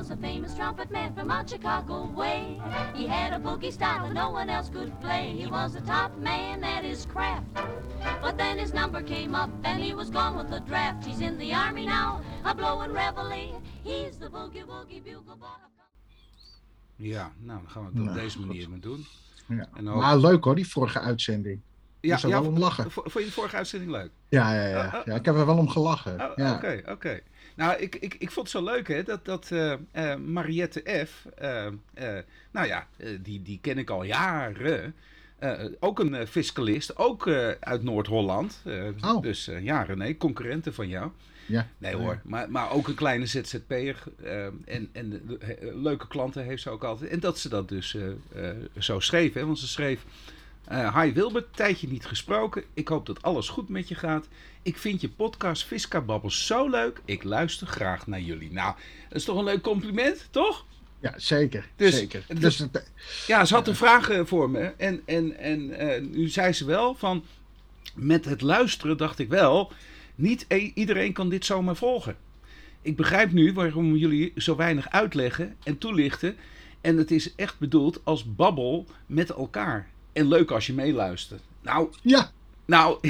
was a famous trumpet man from out Chicago way. He had a boogie style that no one else could play. He was a top man at his craft. But then his number came up and he was gone with the draft. He's in the army now, a blowing reveille. He's the boogie woogie bugle boy. Ja, nou, dan gaan we het op Nou, deze goed. manier maar doen. Ja. En ook- Maar leuk hoor, die vorige uitzending. Ja, moest er wel om lachen. Vond je de vorige uitzending leuk? Ja, ja, ja. oh. ja ik heb er wel om gelachen. Oh, ja. Oké, oké. Nou, ik, ik, ik vond het zo leuk, hè, dat, dat eh, eh, Mariette F., eh, nou ja, die, die ken ik al jaren. Ook een fiscalist, ook uit Noord-Holland. Oh. Dus ja, René, concurrenten van jou. Ja. Nee hoor, maar, maar ook een kleine ZZP'er. en en leuke klanten heeft ze ook altijd. En dat ze dat dus zo schreef, hè, want ze schreef... eh Hi Wilbert, tijdje niet gesproken. Ik hoop dat alles goed met je gaat. Ik vind je podcast Visca Babbels zo leuk. Ik luister graag naar jullie. Nou, dat is toch een leuk compliment, toch? Ja, zeker. Dus- zeker. dus- Dus, Ja, ze had een vraag eh, voor me. En, en, en eh, nu zei ze wel van... Met het luisteren dacht ik wel... Niet e- iedereen kan dit zomaar volgen. Ik begrijp nu waarom jullie zo weinig uitleggen en toelichten. En het is echt bedoeld als babbel met elkaar. En leuk als je meeluistert. Nou, ja, nou...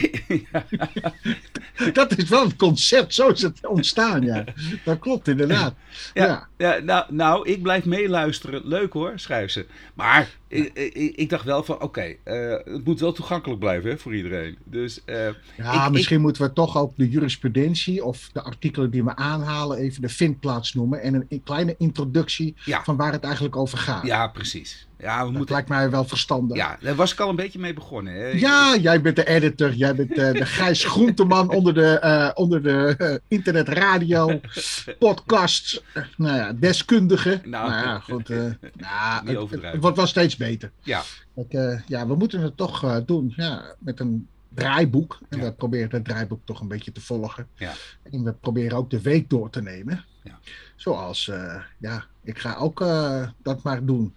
dat is wel het concept. Zo is het ontstaan, ja. Dat klopt inderdaad. Ja, Ja. ja. nou, nou, ik blijf meeluisteren. Leuk hoor, schrijft ze. Maar ik, ik, ik dacht wel van, oké, eh, het moet wel toegankelijk blijven hè, voor iedereen. Dus eh, Ja, Ik- misschien moeten we toch ook de jurisprudentie of de artikelen die we aanhalen even de vindplaats noemen en een, een kleine introductie Ja. van waar het eigenlijk over gaat. ja, precies. Ja, we dat moeten... lijkt mij wel verstandig. Ja, daar was ik al een beetje mee begonnen. Hè. Ja, jij bent de editor, jij bent eh, de Gijs Groenteman onder de, eh, onder de eh, internetradio, podcast, eh, nou ja, deskundige. Nou. Nou, ja, goed. nou, het- wordt wel steeds beter. Ja. Eh, ja, we moeten het toch doen ja, met een draaiboek. En Ja. we proberen het draaiboek toch een beetje te volgen. Ja. En we proberen ook de week door te nemen. Ja. Zoals, ja, ik ga ook dat maar doen.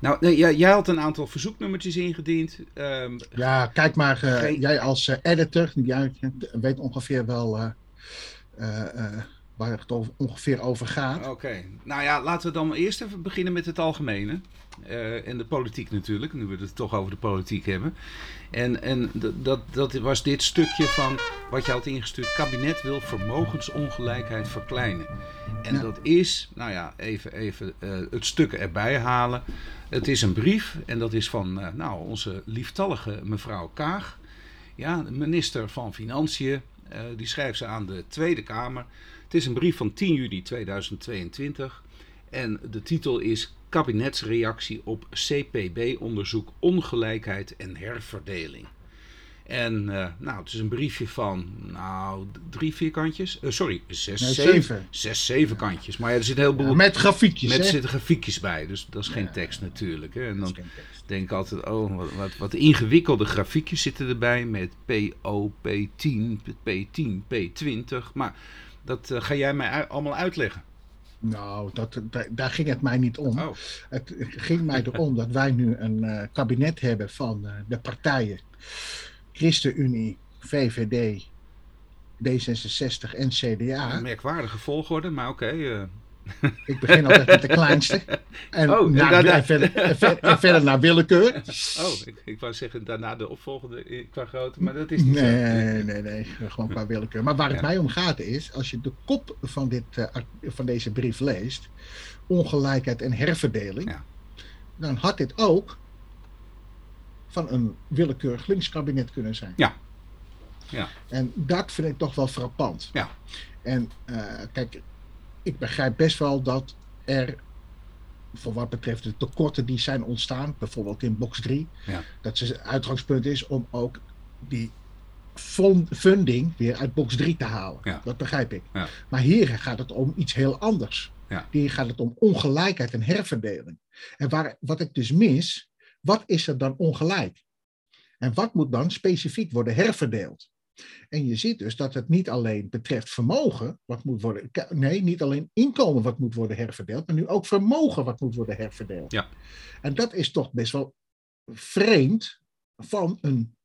Nou, jij, jij had een aantal verzoeknummertjes ingediend. Ehm, Ja, kijk maar, eh, Geen- jij als eh, editor, jij weet ongeveer wel eh, waar het over- ongeveer over gaat. Oké, nou ja, laten we dan eerst even beginnen met het algemene. Eh, en de politiek natuurlijk, nu we het toch over de politiek hebben. En, en dat, dat was dit stukje van wat je had ingestuurd. Kabinet wil vermogensongelijkheid verkleinen. En Ja. dat is, nou ja, even, even eh, het stuk erbij halen. Het is een brief en dat is van eh, nou, onze lieftallige mevrouw Kaag. Ja, de minister van Financiën. die schrijft ze aan de Tweede Kamer. Het is een brief van 10 juli 2022. En de titel is Kabinetsreactie op CPB-onderzoek Ongelijkheid en Herverdeling. En eh, nou, het is een briefje van nou, drie vierkantjes. Eh, sorry, zes, Nee, zeven. zeven. Zes, zeven kantjes. Maar ja, er zit een heleboel... Ja, met grafiekjes, met zitten grafiekjes bij, dus dat is geen tekst natuurlijk. Hè. En dan is geen tekst. denk ik altijd, oh, wat, wat, wat ingewikkelde grafiekjes zitten erbij met PO, P10, P10, P20. Maar dat eh, ga jij mij allemaal uitleggen. Nou, dat, da- daar ging het mij niet om. Oh, Het ging mij erom dat wij nu een eh, kabinet hebben van eh, de partijen ChristenUnie, VVD, D66 en CDA. een merkwaardige volgorde, maar oké. eh. Ik begin altijd met de kleinste. En, Oh, en verder, en ver- en verder naar willekeur. oh, ik, ik wou zeggen daarna de opvolgende eh, qua grootte, maar dat is niet zo. Nee, nee, nee. Gewoon qua willekeur. Maar waar het mij om gaat is, als je de kop van, dit, eh, van deze brief leest, ongelijkheid en herverdeling, Ja. dan had dit ook van een willekeurig linkskabinet kunnen zijn. Ja. Ja. En dat vind ik toch wel frappant. Ja. En eh, kijk, ik begrijp best wel dat er, voor wat betreft de tekorten die zijn ontstaan, bijvoorbeeld in box 3, Ja. dat het uitgangspunt is om ook die funding weer uit box 3 te halen. Ja. Dat begrijp ik. Ja. Maar hier gaat het om iets heel anders. Hier gaat het om ongelijkheid en herverdeling. En waar, wat ik dus mis, wat is er dan ongelijk? En wat moet dan specifiek worden herverdeeld? En je ziet dus dat het niet alleen betreft vermogen, wat moet worden, nee, niet alleen inkomen wat moet worden herverdeeld, maar nu ook vermogen wat moet worden herverdeeld. Ja. En dat is toch best wel vreemd van een,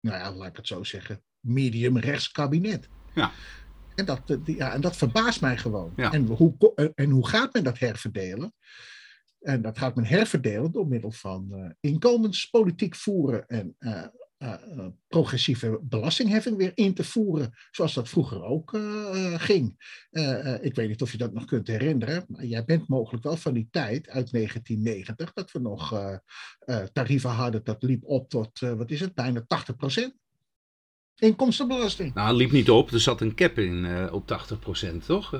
nou ja, laat ik het zo zeggen, medium rechts kabinet. Ja. En dat, eh, ja, en dat verbaast mij gewoon. Ja. En, hoe, eh, en hoe gaat men dat herverdelen? En dat gaat men herverdelen door middel van eh, inkomenspolitiek voeren en eh, eh, progressieve belastingheffing weer in te voeren, zoals dat vroeger ook eh, eh, ging. Ik weet niet of je dat nog kunt herinneren, maar jij bent mogelijk wel van die tijd uit 1990 dat we nog tarieven hadden dat liep op tot, wat is het, bijna 80% Inkomstenbelasting. Nou, liep niet op. Er zat een cap in op 80%, toch?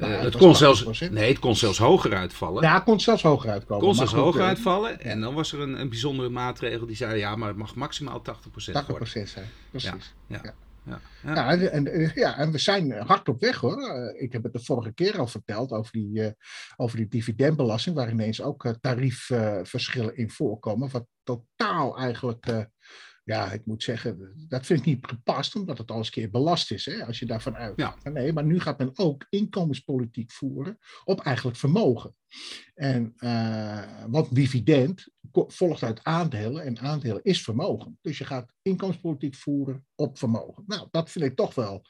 Eh, het kon zelfs, 80%. nee, het kon zelfs hoger uitvallen. Ja, het kon zelfs hoger uitkomen. kon zelfs goed, hoger eh, uitvallen. En dan was er een, een bijzondere maatregel die zei: ja, maar het mag maximaal 80% 80 worden. zijn, precies. Ja, Ja. ja, ja. Ja, en, ja, en we zijn hard op weg hoor. Eh, Ik heb het de vorige keer al verteld over die, over die dividendbelasting, waar ineens ook tariefverschillen in voorkomen. Wat totaal eigenlijk, ja, ik moet zeggen, dat vind ik niet gepast, omdat het al eens een keer belast is, hè, als je daarvan uitgaat. Nee, maar nu gaat men ook inkomenspolitiek voeren op eigenlijk vermogen. En, eh, want dividend volgt uit aandelen en aandelen is vermogen. Dus je gaat inkomenspolitiek voeren op vermogen. Nou, dat vind ik toch wel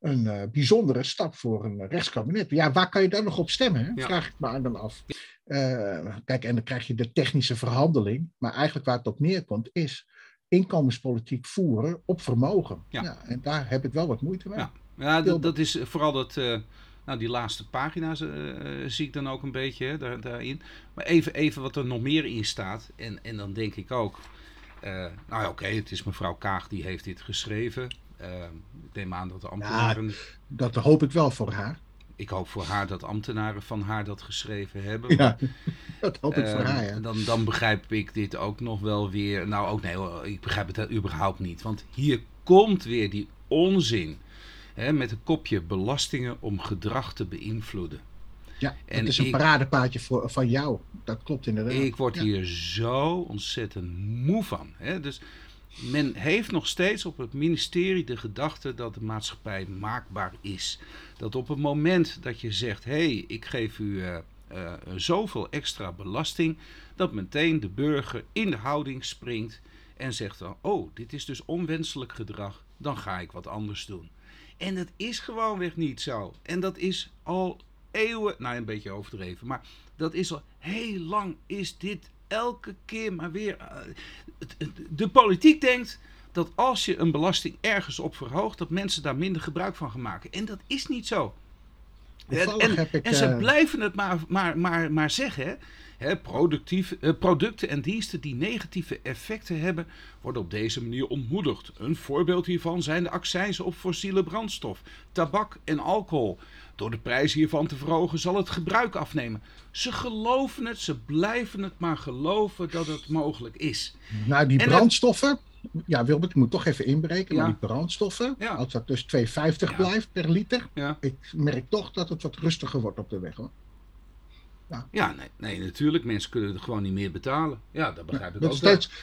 een eh, bijzondere stap voor een rechtskabinet. Ja, waar kan je dan nog op stemmen? Hè? Ja. Vraag ik me dan af. Eh, kijk, en dan krijg je de technische verhandeling. Maar eigenlijk waar het op neerkomt is inkomenspolitiek voeren op vermogen. Ja. en daar heb ik wel wat moeite mee. Ja. Ja, dat, dat is vooral dat. eh, nou, die laatste pagina's eh, zie ik dan ook een beetje hè, daar, daarin. Maar even, even wat er nog meer in staat. En, en dan denk ik ook. eh, nou ja, oké, het is mevrouw Kaag die heeft dit geschreven. Eh, ik neem aan dat de ambtenaren. Dat hoop ik wel voor haar. Ik hoop voor haar dat ambtenaren van haar dat geschreven hebben. Ja, dat hoop ik voor Eh, haar. Ja. dan, dan begrijp ik dit ook nog wel weer. Nou, ook nee, ik begrijp het überhaupt niet. Want hier komt weer die onzin. Hè, met een kopje belastingen om gedrag te beïnvloeden. Ja, En het is een ik- paradepaadje voor, van jou. Dat klopt inderdaad. Ik word Ja. hier zo ontzettend moe van. Hè? Dus men heeft nog steeds op het ministerie de gedachte dat de maatschappij maakbaar is. Dat op het moment dat je zegt: hé, hey, ik geef u eh, eh, zoveel extra belasting, dat meteen de burger in de houding springt en zegt dan: oh, dit is dus onwenselijk gedrag, dan ga ik wat anders doen. En dat is gewoonweg niet zo. En dat is al eeuwen, nou een beetje overdreven, maar dat is al heel lang is dit elke keer maar weer. eh, de politiek denkt dat als je een belasting ergens op verhoogt, dat mensen daar minder gebruik van gaan maken. En dat is niet zo. En, en, ik, en ze eh, blijven het maar, maar, maar, maar zeggen. Productief, eh, producten en diensten die negatieve effecten hebben, worden op deze manier ontmoedigd. Een voorbeeld hiervan zijn de accijnzen op fossiele brandstof, tabak en alcohol. Door de prijs hiervan te verhogen zal het gebruik afnemen. Ze geloven het, ze blijven het maar geloven dat het mogelijk is. Nou, die En brandstoffen. Ja, Wilbert, ik moet toch even inbreken. Maar Ja. die brandstoffen, Ja. als dat dus 2,50 Ja. blijft per liter. Ik merk toch dat het wat rustiger wordt op de weg hoor. Ja nee, nee, natuurlijk. Mensen kunnen het gewoon niet meer betalen. Ja, dat begrijp ik Dat ook. is,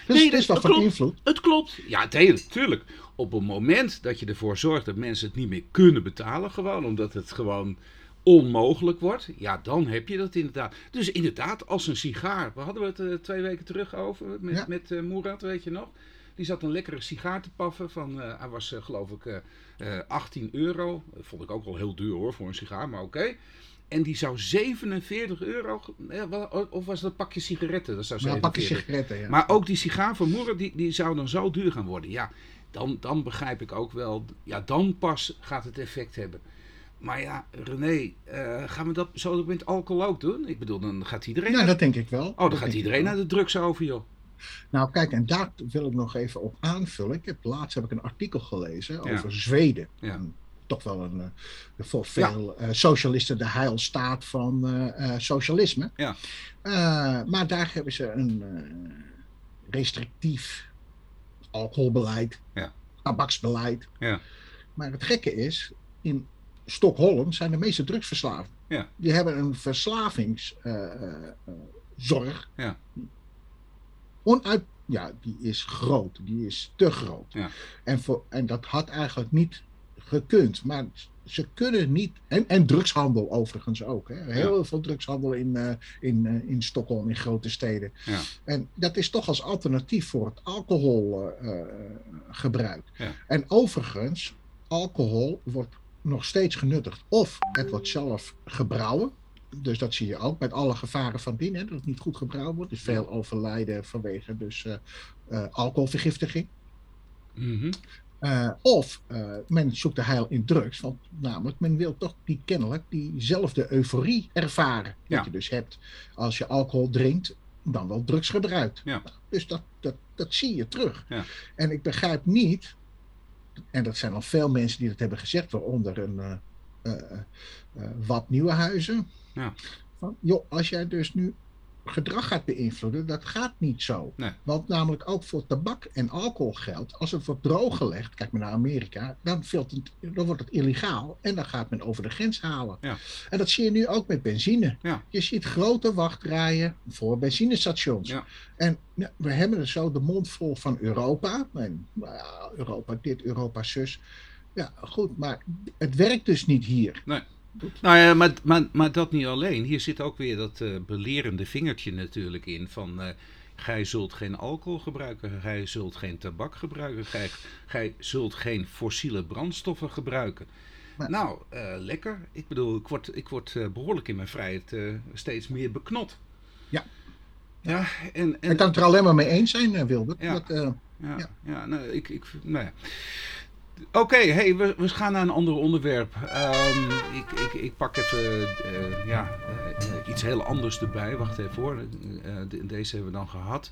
wel. Nee, is, dat is dat wel van klopt. invloed. Het klopt. Ja, tuurlijk, tuurlijk. Op het moment dat je ervoor zorgt dat mensen het niet meer kunnen betalen, gewoon omdat het gewoon onmogelijk wordt, ja, dan heb je dat inderdaad. Dus inderdaad, als een sigaar. We hadden het eh, twee weken terug over met, Ja. met eh, Moerad, weet je nog? Die zat een lekkere sigaar te paffen. Van, eh, hij was geloof ik eh, eh, 18 euro. Dat vond ik ook wel heel duur hoor voor een sigaar, maar oké. En die zou 47 euro. Of was dat een pakje sigaretten? Dat zou Maar een pakje 47 sigaretten, ja. maar ook die sigaar van Moeren, die, die zou dan zo duur gaan worden. Ja, dan, dan begrijp ik ook wel. Ja, dan pas gaat het effect hebben. Maar ja, René, eh, gaan we dat zo met alcohol ook doen? Ik bedoel, dan gaat iedereen. ja, naar- dat denk ik wel. oh, dan Dat gaat iedereen naar de drugs over, joh. Nou, kijk, en daar wil ik nog even op aanvullen. Ik heb, laatst heb ik een artikel gelezen Ja. over Zweden. Ja. Een- Toch wel een, eh, voor veel eh, socialisten de heilstaat van eh, socialisme. Ja. Maar daar hebben ze een restrictief alcoholbeleid, Ja. tabaksbeleid. Ja. Maar het gekke is, in Stockholm zijn de meeste drugsverslaafden. Ja. Die hebben een verslavingszorg Ja. onuit, ja, die is groot, die is te groot. Ja. En, voor, en dat had eigenlijk niet gekund. Maar ze kunnen niet. En, en drugshandel overigens ook. Hè. Heel veel drugshandel in, eh, in, eh, in Stockholm, in grote steden. Ja. En dat is toch als alternatief voor het alcoholgebruik. Ja. En overigens, alcohol wordt nog steeds genuttigd. Of het wordt zelf gebrouwen. Dus dat zie je ook met alle gevaren van dien. Hè, dat het niet goed gebrouwen wordt. Dus veel overlijden vanwege dus, uh, uh, alcoholvergiftiging. Uh, of uh, men zoekt de heil in drugs. Want namelijk, men wil toch die kennelijk diezelfde euforie ervaren. Ja. Dat je dus hebt als je alcohol drinkt, dan wel drugs gebruikt. Ja. Dus dat, dat, dat zie je terug. Ja. En ik begrijp niet, en dat zijn al veel mensen die dat hebben gezegd, waaronder een uh, wat nieuwe huizen. Ja. Van, joh, als jij dus nu gedrag gaat beïnvloeden, dat gaat niet zo. Nee. Want namelijk ook voor tabak en alcohol geldt, als het wordt drooggelegd, kijk maar naar Amerika, dan, het, dan wordt het illegaal en dan gaat men over de grens halen. Ja. En dat zie je nu ook met benzine. Ja. Je ziet grote wachtrijen voor benzinestations. Ja. En ja, we hebben er zo de mond vol van Europa. En, nou Europa dit, Europa zus. Ja, goed, maar het werkt dus niet hier. Nou ja, maar, maar, maar dat niet alleen. Hier zit ook weer dat uh, belerende vingertje natuurlijk in van... Uh, Gij zult geen alcohol gebruiken, gij zult geen tabak gebruiken, gij, gij zult geen fossiele brandstoffen gebruiken. Maar- nou, eh, lekker. Ik bedoel, ik word, ik word eh, behoorlijk in mijn vrijheid eh, steeds meer beknot. Ja. Ja, en, en Ik kan het er alleen maar mee eens zijn, eh, Wilbert. Ja. Dat, eh, Ja, ja. Ja. nou, ik, ik, nou ja. Oké, hey, we, we gaan naar een ander onderwerp. Ehm, ik, ik, ik pak even eh, ja, eh, iets heel anders erbij. Wacht even hoor. Eh, de- deze hebben we dan gehad.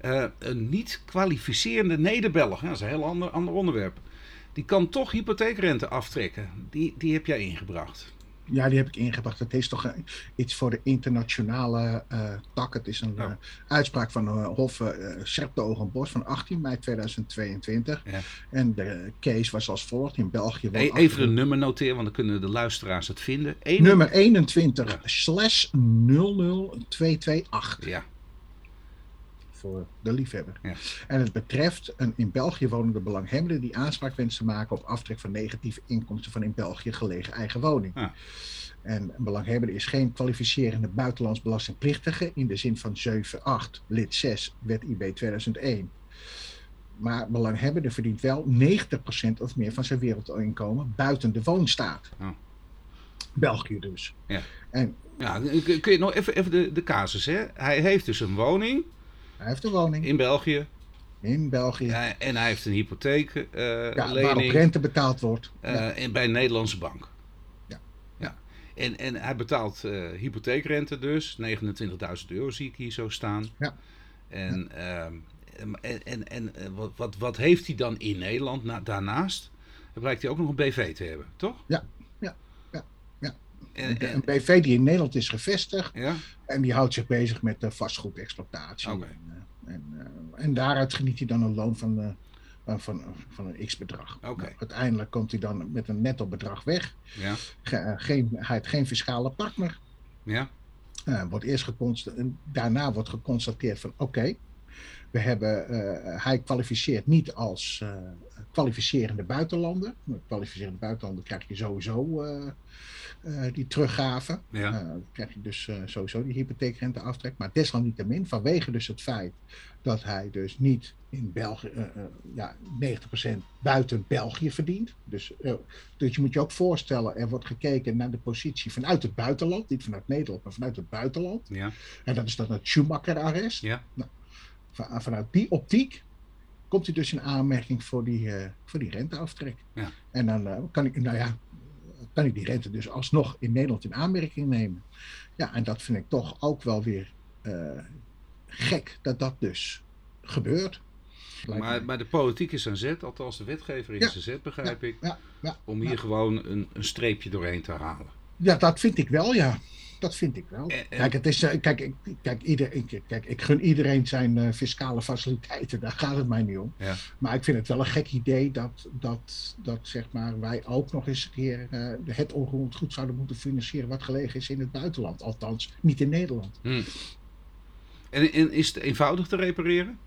Eh, een niet kwalificerende nederbeller. Dat is een heel ander, ander onderwerp. Die kan toch hypotheekrente aftrekken. Die, die heb jij ingebracht. Ja, die heb ik ingebracht. Het is toch iets voor de internationale eh, tak. Het is een Ja. eh, uitspraak van uh, Hof uh, van 18 mei 2022. Ja. En de case was als volgt. In België Hey, even een nummer noteren, want dan kunnen de luisteraars het vinden. Eén- Nummer 21 Ja. slash 00228 Ja, voor de liefhebber. Ja. En het betreft een in België wonende belanghebbende die aanspraak wenst te maken op aftrek van negatieve inkomsten van in België gelegen eigen woning. Ja. En een belanghebbende is geen kwalificerende buitenlands belastingplichtige in de zin van 7.8 lid 6 wet IB 2001. Maar belanghebbende verdient wel 90% of meer van zijn wereldinkomen buiten de woonstaat. Ja. België dus. Ja. En ja kun kun je nog even, even de, de casus, hè? Hij heeft dus een woning hij heeft een woning in België. in België. Ja, en hij heeft een hypotheek eh Ja, waarop rente betaald wordt. eh, Ja. in, bij een Nederlandse bank. Ja. ja. En, en hij betaalt eh, hypotheekrente dus, 29.000 euro zie ik hier zo staan. Ja. En, ehm, en, en, en eh, wat, wat, wat heeft hij dan in Nederland na, daarnaast? Dan blijkt hij ook nog een BV te hebben, toch? Ja. En, Een, en, een BV die in Nederland is gevestigd ja? en die houdt zich bezig met de vastgoedexploitatie. Oké. En, eh, en, eh, en daaruit geniet hij dan een loon van, eh, van, van, een x-bedrag. Nou, uiteindelijk komt hij dan met een netto bedrag weg. Ja? Ge- eh, geen, hij heeft geen fiscale partner. Ja? Eh, wordt eerst geconstateerd, daarna wordt geconstateerd van oké, we hebben, eh, hij kwalificeert niet als eh, kwalificerende buitenlander. Met kwalificerende buitenlander krijg je sowieso eh, die teruggave. Ja. Dan krijg je dus sowieso die hypotheekrente aftrek. Maar desalniettemin, vanwege dus het feit dat hij dus niet in België, ja, 90% buiten België verdient. Dus, dus je moet je ook voorstellen, er wordt gekeken naar de positie vanuit het buitenland. Niet vanuit Nederland, maar vanuit het buitenland. Ja? En dat is dan het Schumacher-arrest. Ja? Van- vanuit die optiek komt hij dus in aanmerking voor die, eh, voor die renteaftrek. Ja. En dan eh, kan ik, nou ja, kan ik die rente dus alsnog in Nederland in aanmerking nemen. Ja, en dat vind ik toch ook wel weer eh, gek dat dat dus gebeurt. Maar, maar de politiek is aan zet, althans de wetgever is Ja. aan zet, begrijp ik. ja, ja, Om hier gewoon een, een streepje doorheen te halen. Ja, dat vind ik wel, ja. Dat vind ik wel. En- en- Kijk, het is, eh, kijk, ik, kijk, ieder, ik, kijk, ik gun iedereen zijn eh, fiscale faciliteiten, daar gaat het mij niet om. Ja. Maar ik vind het wel een gek idee dat, dat, dat zeg maar, wij ook nog eens een keer eh, het onroerend goed zouden moeten financieren wat gelegen is in het buitenland. Althans, niet in Nederland. Hm. En, en is het eenvoudig te repareren?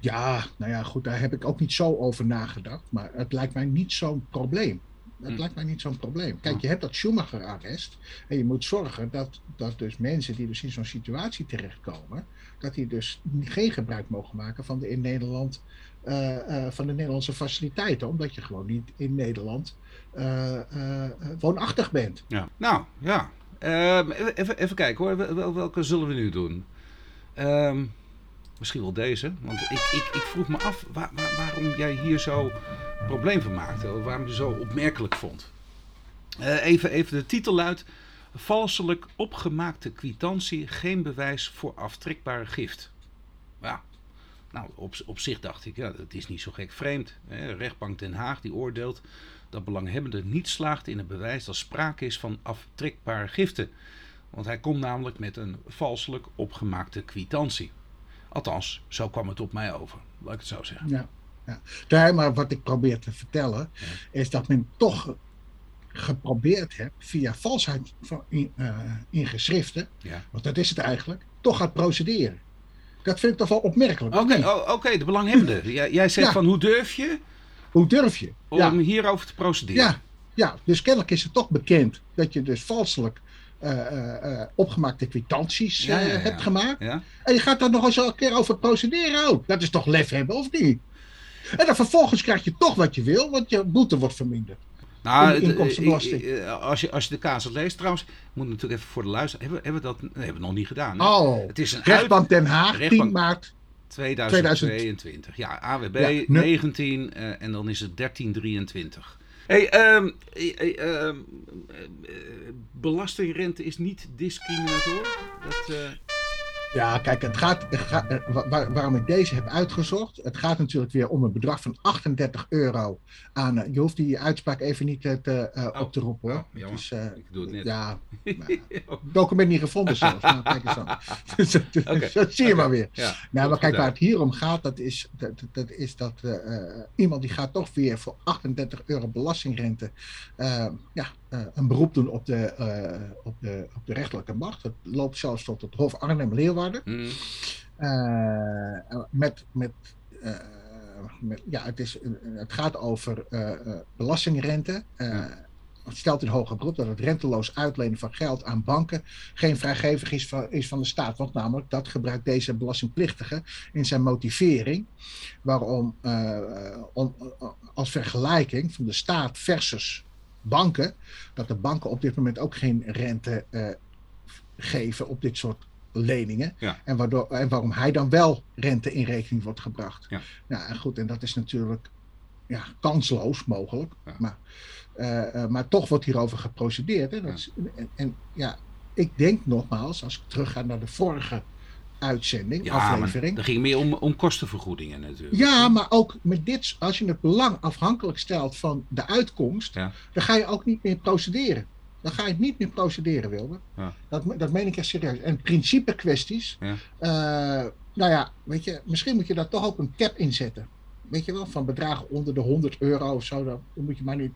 Ja, nou ja, goed, daar heb ik ook niet zo over nagedacht. Maar het lijkt mij niet zo'n probleem. Dat Hm. lijkt mij niet zo'n probleem. Kijk, Ja. je hebt dat Schumacher-arrest. En je moet zorgen dat, dat dus mensen die dus in zo'n situatie terechtkomen, dat die dus geen gebruik mogen maken van de in Nederland eh, eh, van de Nederlandse faciliteiten, omdat je gewoon niet in Nederland eh, woonachtig bent. Ja. Nou, ja. Ehm, even- even, kijken hoor. Wel- wel- Welke zullen we nu doen? Ehm, misschien wel deze. Want ik, ik, ik vroeg me af waar- waar- waarom jij hier zo probleem van maakte. Waarom je zo opmerkelijk vond. Eh, even, even de titel luidt. Valselijk opgemaakte kwitantie, geen bewijs voor aftrekbare gift. Ja, nou op, op zich dacht ik, ja, dat is niet zo gek vreemd. Hè. Rechtbank Den Haag die oordeelt dat belanghebbende niet slaagt in het bewijs dat sprake is van aftrekbare giften. Want hij komt namelijk met een valselijk opgemaakte kwitantie. Althans, zo kwam het op mij over, laat ik het zo zeggen. Ja, ja. Nee, maar wat ik probeer te vertellen, is dat men toch geprobeerd heeft via valsheid van in, eh, in geschriften, Ja. want dat is het eigenlijk, toch gaat procederen. Dat vind ik toch wel opmerkelijk. Oké, oh, oké, de belanghebbende. Jij, jij zegt Ja. van hoe durf je Hoe durf je? om Ja, hierover te procederen? ja, ja, dus kennelijk is het toch bekend dat je dus valselijk opgemaakte kwitanties Ja, eh, ja, ja. hebt gemaakt. En je gaat daar nog eens een keer over procederen ook. Dat is toch lef hebben, of niet? En dan vervolgens krijg je toch wat je wil, want je boete wordt verminderd. Nou, inkomstenbelasting. eh, eh, als, je, als je de casus leest, trouwens, moet natuurlijk even voor de luisteraar. Hebben, we- hebben we dat nee, hebben we nog niet gedaan? hè? Oh, Het is een rechtbank Den Haag, rechtbank- 10 maart. 2022. Ja, AWB Ja, nu- 19 eh, en dan is het 1323. Hey, eh, eh, belastingrente is niet discriminator. Dat, eh, Ja, kijk, het gaat, het gaat- eh, wa- waar- waarom ik deze heb uitgezocht. Het gaat natuurlijk weer om een bedrag van 38 euro aan. eh, je hoeft die uitspraak even niet eh, te, Oh, op te roepen hoor. oh, eh, ik doe het net. ja, document niet gevonden zelfs. Nou, kijk eens aan. Dus dat, zie je maar weer. Ja, Nou, maar kijk, waar het hier om gaat, dat is dat, is dat iemand die gaat toch weer voor 38 euro belastingrente ja, een beroep doen op de, eh, op, de, op de rechterlijke macht. Het loopt zelfs tot het Hof Arnhem-Leeuwarden. Mm, Eh, met, met, eh, met, ja, het, is, het gaat over eh, eh, belastingrente. Eh, Ja. Het stelt in hoger beroep dat het renteloos uitlenen van geld aan banken geen vrijgevig is van, is van de staat. Want namelijk dat gebruikt deze belastingplichtige in zijn motivering. Waarom eh, om, als vergelijking van de staat versus banken, dat de banken op dit moment ook geen rente eh, geven op dit soort leningen. Ja. En, waardoor, en waarom hij dan wel rente in rekening wordt gebracht. Ja. Nou, en goed, en dat is natuurlijk ja, kansloos mogelijk. Ja. Maar, eh, eh, maar toch wordt hierover geprocedeerd. Hè? Dat is, en, en ja, ik denk nogmaals, als ik terugga naar de vorige uitzending, ja, maar aflevering. dat ging meer om, om kostenvergoedingen natuurlijk. Ja, maar ook met dit, als je het belang afhankelijk stelt van de uitkomst, Ja. dan ga je ook niet meer procederen. Dan ga je niet meer procederen. Ja. Dat, dat meen ik echt serieus. En principe kwesties, eh, nou ja, weet je, misschien moet je daar toch ook een cap in zetten. Weet je wel, van bedragen onder de 100 euro of zo, dan moet je maar niet,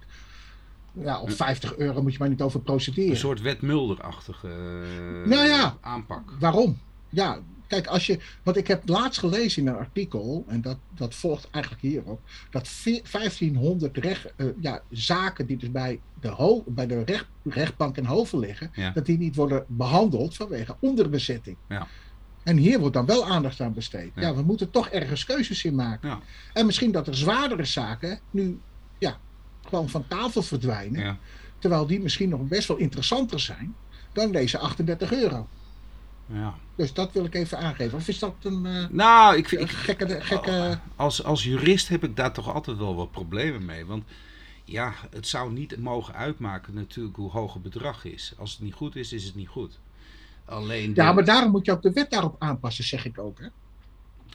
ja, of 50 euro moet je maar niet over procederen. Een soort wet Mulder-achtige eh, Nou ja. aanpak. Waarom? Ja, kijk, als je. Want ik heb laatst gelezen in een artikel, en dat, dat volgt eigenlijk hierop, dat ve- 1500 recht, eh, ja, zaken die dus bij de, ho bij de recht, rechtbank en hoven liggen, Ja. dat die niet worden behandeld vanwege onderbezetting. Ja. En hier wordt dan wel aandacht aan besteed. Ja. Ja, we moeten toch ergens keuzes in maken. Ja. En misschien dat er zwaardere zaken nu ja, gewoon van tafel verdwijnen. Terwijl die misschien nog best wel interessanter zijn dan deze 38 euro. Ja. Dus dat wil ik even aangeven. Of is dat een eh, Nou, ik, vind- ik, gekke... gekke... als, als jurist heb ik daar toch altijd wel wat problemen mee. Want ja, het zou niet mogen uitmaken natuurlijk hoe hoog het bedrag is. Als het niet goed is, is het niet goed. Alleen de- Ja, maar daarom moet je ook de wet daarop aanpassen, zeg ik ook. Hè?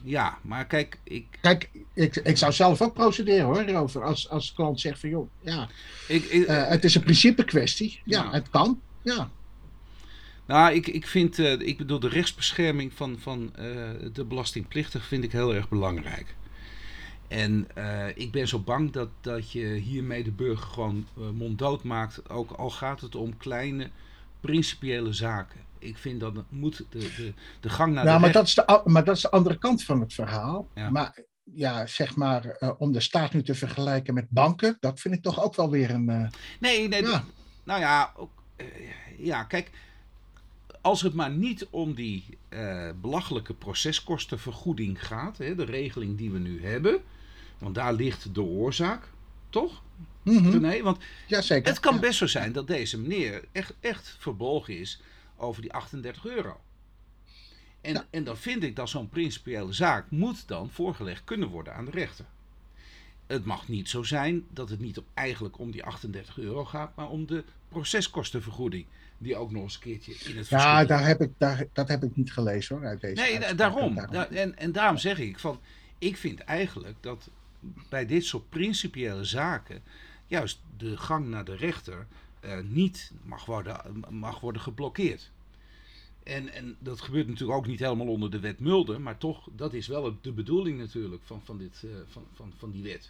ja, maar kijk, ik, Kijk, ik, ik zou zelf ook procederen hoor, hierover. Als, als klant zegt van joh, ja, ik, ik- eh, het is een principe kwestie. Ja, Ja. het kan. Ja, nou, ik, ik vind, eh, ik bedoel, de rechtsbescherming van, van eh, de belastingplichtig vind ik heel erg belangrijk. En eh, ik ben zo bang dat, dat je hiermee de burger gewoon monddood maakt. Ook al gaat het om kleine principiële zaken. Ik vind dat het moet de, de, de gang naar nou, de maar, recht- dat is de, maar dat is de andere kant van het verhaal. Ja. Maar ja, zeg maar, om de staat nu te vergelijken met banken, dat vind ik toch ook wel weer een. eh, Nee, nee. Ja. Nou ja, ook, ja, kijk. Als het maar niet om die eh, belachelijke proceskostenvergoeding gaat, hè, de regeling die we nu hebben, want daar ligt de oorzaak, toch? mhm, René? Want Jazeker. het kan Ja. best zo zijn dat deze meneer echt, echt verbolgen is over die 38 euro. En, Ja. en dan vind ik dat zo'n principiële zaak moet dan voorgelegd kunnen worden aan de rechter. Het mag niet zo zijn dat het niet op, eigenlijk om die 38 euro gaat, maar om de proceskostenvergoeding. Die ook nog eens een keertje in het Ja, daar heb ik, daar, dat heb ik niet gelezen hoor, uit deze Nee, uitspraak. daarom. Daarom. Da- en, en daarom zeg ik van, ik vind eigenlijk dat bij dit soort principiële zaken juist de gang naar de rechter eh, niet mag worden, mag worden geblokkeerd. En, en dat gebeurt natuurlijk ook niet helemaal onder de wet Mulder, maar toch, dat is wel de bedoeling natuurlijk van, van, dit, eh, van, van, van die wet.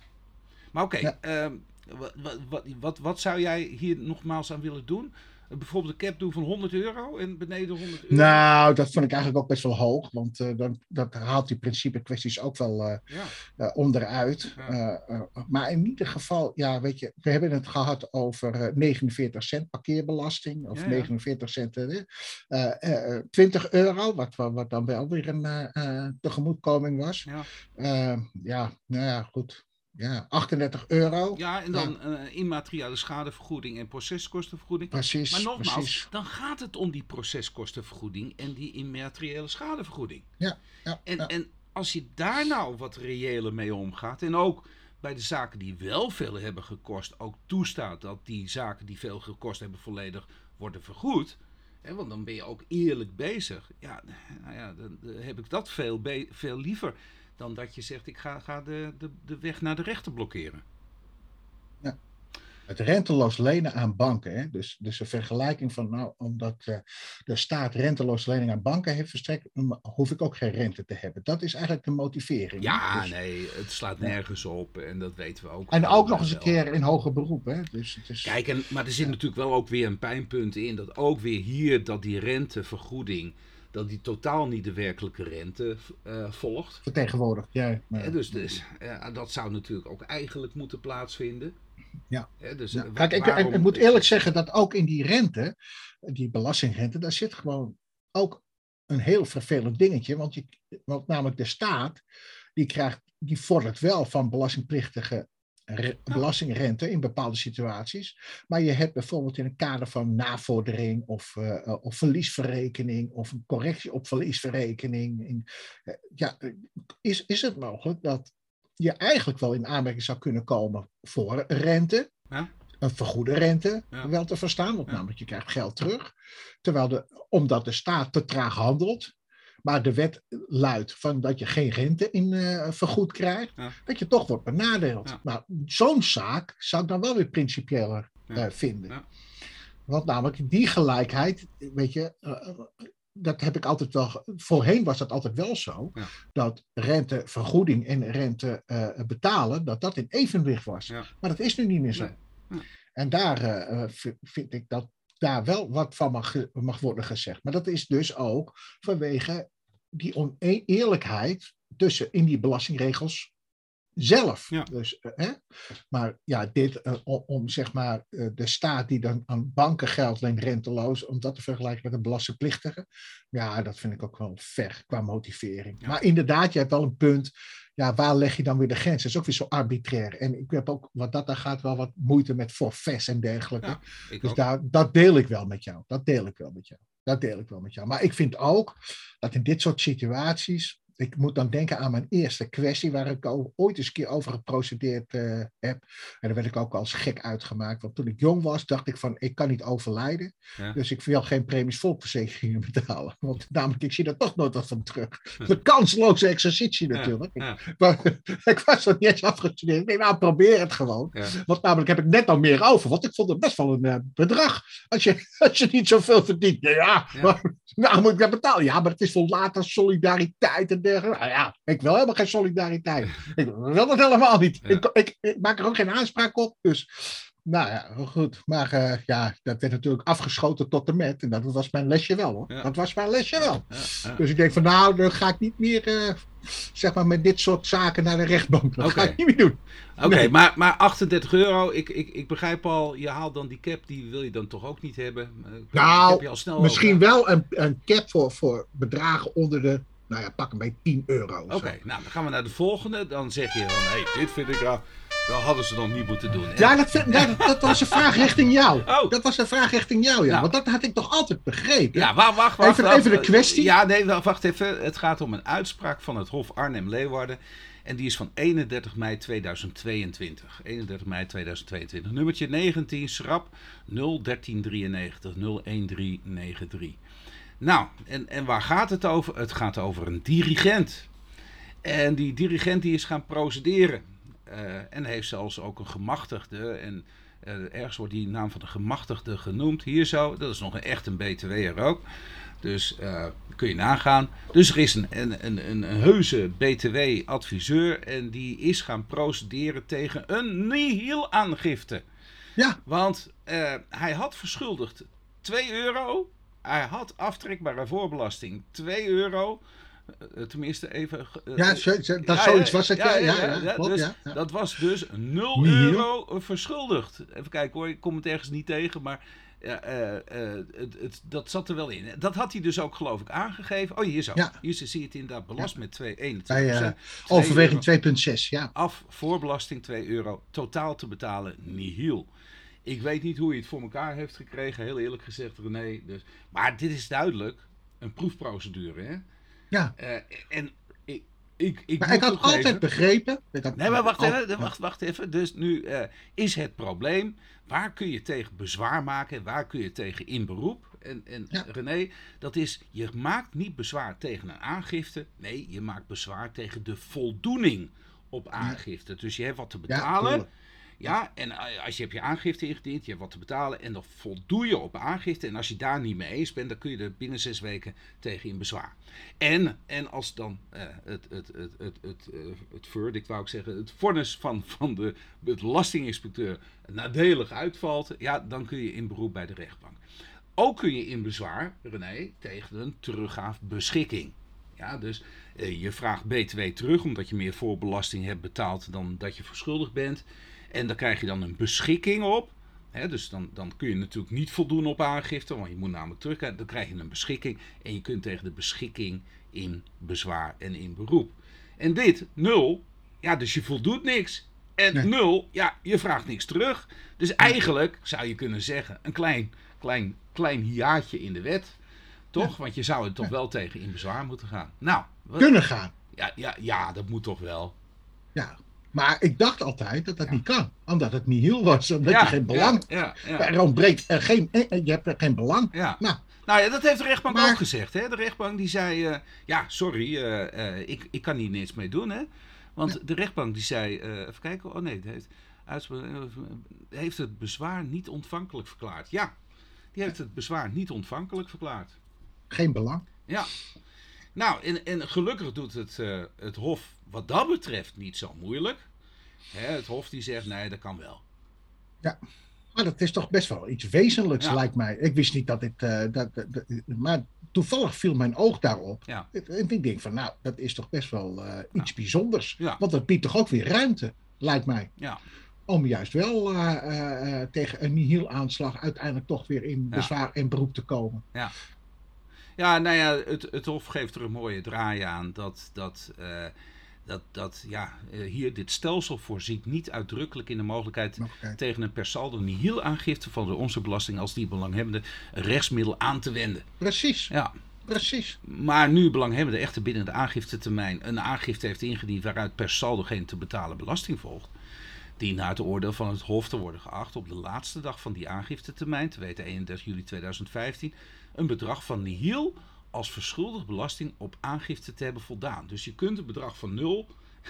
Maar oké, Ja. ehm, wat, wat, wat, wat zou jij hier nogmaals aan willen doen? Bijvoorbeeld een cap doen van 100 euro en beneden 100 euro? Nou, dat vond ik eigenlijk ook best wel hoog, want eh, dan, dat haalt die principe kwesties ook wel eh, Ja. eh, onderuit. Ja. Maar in ieder geval, ja, weet je, we hebben het gehad over eh, 49 cent parkeerbelasting, of Ja, ja. 49 cent, eh, eh, eh, 20 euro, wat, wat, dan wel weer een tegemoetkoming was. Ja. Ja, nou ja, goed. Ja, 38 euro. Ja, en dan eh, immateriële schadevergoeding en proceskostenvergoeding. Precies. Maar nogmaals, precies. dan gaat het om die proceskostenvergoeding en die immateriële schadevergoeding. Ja, ja, En, ja. en als je daar nou wat reëler mee omgaat en ook bij de zaken die wel veel hebben gekost, ook toestaat dat die zaken die veel gekost hebben volledig worden vergoed. Hè, want dan ben je ook eerlijk bezig. Ja, nou ja, dan, dan heb ik dat veel, veel liever dan dat je zegt ik ga, ga de, de, de weg naar de rechter blokkeren. Het renteloos lenen aan banken. Hè? Dus, dus een vergelijking van, nou, omdat eh, de staat renteloos lening aan banken heeft verstrekt, hoef ik ook geen rente te hebben. Dat is eigenlijk de motivering. Ja, Dus- nee, het slaat nergens op en dat weten we ook. En ook nog eens een keer in hoger beroep. Hè? Dus het is, Kijk, en, maar er zit natuurlijk wel ook weer een pijnpunt in. Dat ook weer hier dat die rentevergoeding, dat die totaal niet de werkelijke rente eh, volgt. vertegenwoordigd. Ja, maar- Hè, dus dus ja, dat zou natuurlijk ook eigenlijk moeten plaatsvinden. Ja. Dus, Ja, eh, Kijk, ik, ik moet eerlijk zeggen dat ook in die rente, die belastingrente, daar zit gewoon ook een heel vervelend dingetje. Want, je, want namelijk de staat, die, krijgt, die vordert wel van belastingplichtige belastingrente in bepaalde situaties. Maar je hebt bijvoorbeeld in het kader van navordering of, eh, of verliesverrekening of een correctie op verliesverrekening. In, eh, ja, is, is het mogelijk dat je eigenlijk wel in aanmerking zou kunnen komen voor rente? Ja. een vergoede rente Ja. wel te verstaan, want namelijk je krijgt geld terug. Terwijl de, omdat de staat te traag handelt, maar de wet luidt van dat je geen rente in eh, vergoed krijgt, Ja. dat je toch wordt benadeeld. Ja. Nou, zo'n zaak zou ik dan wel weer principiëler eh, vinden. Want namelijk die gelijkheid, weet je, eh, dat heb ik altijd wel. Voorheen was dat altijd wel zo. Ja. Dat rentevergoeding en rente betalen, dat dat in evenwicht was. Ja. Maar dat is nu niet meer zo. Nee. Ja. En daar vind ik dat daar wel wat van mag, mag worden gezegd. Maar dat is dus ook vanwege die oneerlijkheid tussen in die belastingregels zelf. Ja. Dus, eh, hè? Maar ja, dit eh, om, zeg maar eh, de staat die dan aan banken geld leent renteloos, om dat te vergelijken met een belastingplichtige. Ja, dat vind ik ook wel ver qua motivering. Ja. Maar inderdaad, je hebt wel een punt. Ja, waar leg je dan weer de grens? Dat is ook weer zo arbitrair. En ik heb ook, wat dat daar gaat, wel wat moeite met forfaits en dergelijke. Ja, Dus ook. daar, dat deel ik wel met jou. Dat deel ik wel met jou. Dat deel ik wel met jou. Maar ik vind ook dat in dit soort situaties. Ik moet dan denken aan mijn eerste kwestie, waar ik ooit eens een keer over geprocedeerd eh, heb. En daar werd ik ook als gek uitgemaakt. Want toen ik jong was, dacht ik van, ik kan niet overlijden. Ja. Dus ik wil geen premies volksverzekeringen betalen. Want namelijk, ik zie er toch nooit wat van terug. Een kansloze exercitie natuurlijk. Ja, Maar ik was nog niet eens afgestudeerd. Ik denk, nou, probeer het gewoon. Want namelijk heb ik net al meer over. Want ik vond het best wel een eh, bedrag. Als je, als je niet zoveel verdient. Ja, ja. Ja. Maar, nou moet ik dat betalen. Ja, maar het is voor later solidariteit en dergelijke. Nou ja, ik wil helemaal geen solidariteit. Ik wil dat helemaal niet. Ja. Ik, ik, ik maak er ook geen aanspraak op. Dus Nou ja, goed. Maar uh, ja, dat werd natuurlijk afgeschoten tot de met. En dat was mijn lesje wel hoor. Ja. Dat was mijn lesje wel. Ja. Dus ik denk van nou, dan ga ik niet meer, uh, zeg maar, met dit soort zaken naar de rechtbank. Dat ga ik niet meer doen. Oké, Nee. maar, maar 38 euro, ik, ik, ik begrijp al, je haalt dan die cap, die wil je dan toch ook niet hebben? Eh, Nou, heb je al snel Misschien over. wel een, een cap voor, voor bedragen onder de, nou ja, pak een beetje 10 euro. Oké, nou dan gaan we naar de volgende. Dan zeg je van, hé, hey, dit vind ik, ja, dat hadden ze dan niet moeten doen. En- Ja, dat, dat, dat was een vraag richting jou. Oh. Dat was een vraag richting jou, ja. Nou. Want dat had ik toch altijd begrepen. Ja, wacht, wacht, wacht. Even- wacht. even de kwestie. Ja, nee, wacht, wacht even. Het gaat om een uitspraak van het Hof Arnhem-Leeuwarden. En die is van 31 mei 2022. 31 mei 2022. Nummertje 19, schrap 01393 01393. Nou, en, en waar gaat het over? Het gaat over een dirigent. En die dirigent die is gaan procederen. Eh, en heeft zelfs ook een gemachtigde. En eh, ergens wordt die naam van de gemachtigde genoemd. Hier zo. Dat is nog een echt een BTW'er ook. Dus eh, kun je nagaan. Dus er is een, een, een, een, heuse BTW-adviseur. En die is gaan procederen tegen een nihil-aangifte. Ja. Want hij had verschuldigd 2 euro. Hij had aftrekbare voorbelasting 2 euro. Eh, tenminste, even. eh, Ja, zo- dat ja, zoiets was het. Ja, ja, ja, klopt, dus ja. Dat was dus 0 Nihil. euro verschuldigd. Even kijken hoor, ik kom het ergens niet tegen, maar ja, eh, eh, het, het, dat zat er wel in. Dat had hij dus ook geloof ik aangegeven. Oh, hier zo. Ja. Hier zie je het inderdaad belast met 2,21 Bij eh, Twee overweging euro. 2,6, ja. Af voorbelasting 2 euro. Totaal te betalen nihil. Ik weet niet hoe hij het voor elkaar heeft gekregen, heel eerlijk gezegd René. Dus, maar dit is duidelijk een proefprocedure. Hè? Ja. Eh, en ik, ik, ik, Maar ik had altijd begrepen... Had, Nee, maar wacht al- even. Wacht, wacht even. Dus nu eh, is het probleem. Waar kun je tegen bezwaar maken? Waar kun je tegen in beroep? En, en Ja. René, dat is, je maakt niet bezwaar tegen een aangifte. Nee, je maakt bezwaar tegen de voldoening op aangifte. Dus je hebt wat te Ja, betalen. tuurlijk. Ja, en eh, als je hebt je aangifte ingediend, je hebt wat te betalen en dan voldoe je op aangifte. En als je daar niet mee eens bent, dan kun je er binnen zes weken tegen in bezwaar. En, en als dan eh, het, het, het, het, het, eh, het verdict, wou ik zeggen, het vonnis van, van de belastinginspecteur nadelig uitvalt, ja, dan kun je in beroep bij de rechtbank. Ook kun je in bezwaar, René, tegen een teruggaafbeschikking. Ja, dus je vraagt BTW terug omdat je meer voorbelasting hebt betaald dan dat je verschuldigd bent. En daar krijg je dan een beschikking op. Hè, dus dan, dan kun je natuurlijk niet voldoen op aangifte, want je moet namelijk terug. Dan krijg je een beschikking en je kunt tegen de beschikking in bezwaar en in beroep. En dit, nul, ja, dus je voldoet niks. En Nee. nul, ja, je vraagt niks terug. Dus eigenlijk zou je kunnen zeggen, een klein, klein, klein hiaatje in de wet. Toch? Want je zou er toch wel tegen in bezwaar moeten gaan. Nou, wat- Kunnen gaan. ja, ja, ja, dat moet toch wel. Ja. Maar ik dacht altijd dat dat niet kan. Omdat het niet heel was. Omdat ja, je geen belang... Ja, ja, ja. Er ontbreekt er geen... eh, Je hebt er geen belang. ja. Nou, Nou ja, dat heeft de rechtbank Maar- ook gezegd. Hè? De rechtbank die zei, eh, ja, sorry, eh, eh, ik, ik kan hier niets mee doen. Hè? Want de rechtbank die zei, eh, even kijken, oh nee, het heeft, uitspraak- eh, heeft het bezwaar niet ontvankelijk verklaard. Ja, die heeft het bezwaar niet ontvankelijk verklaard. geen belang. Ja. Nou, en, en gelukkig doet het, eh, het Hof wat dat betreft niet zo moeilijk. Hè, het Hof die zegt, nee, dat kan wel. Maar dat is toch best wel iets wezenlijks, Ja. lijkt mij. Ik wist niet dat dit... eh, dat, dat- dat- maar toevallig viel mijn oog daarop. Ja. En ik denk van, nou, dat is toch best wel eh, iets bijzonders. Ja. Want dat biedt toch ook weer ruimte, lijkt mij. Ja. Om juist wel tegen een nihil-aanslag uiteindelijk toch weer in Ja. bezwaar en beroep te komen. Ja, nou ja, het, het Hof geeft er een mooie draai aan dat, dat, eh, dat, dat ja, eh, hier dit stelsel voorziet niet uitdrukkelijk in de mogelijkheid tegen een per saldo nihil aangifte van de onze belasting als die belanghebbende rechtsmiddel aan te wenden. Precies, Ja, precies. maar nu belanghebbende echter binnen de aangiftetermijn een aangifte heeft ingediend waaruit per saldo geen te betalen belasting volgt, die naar het oordeel van het Hof te worden geacht op de laatste dag van die aangiftetermijn, te weten 31 juli 2015, een bedrag van nihil als verschuldigd belasting op aangifte te hebben voldaan. Dus je kunt een bedrag van nul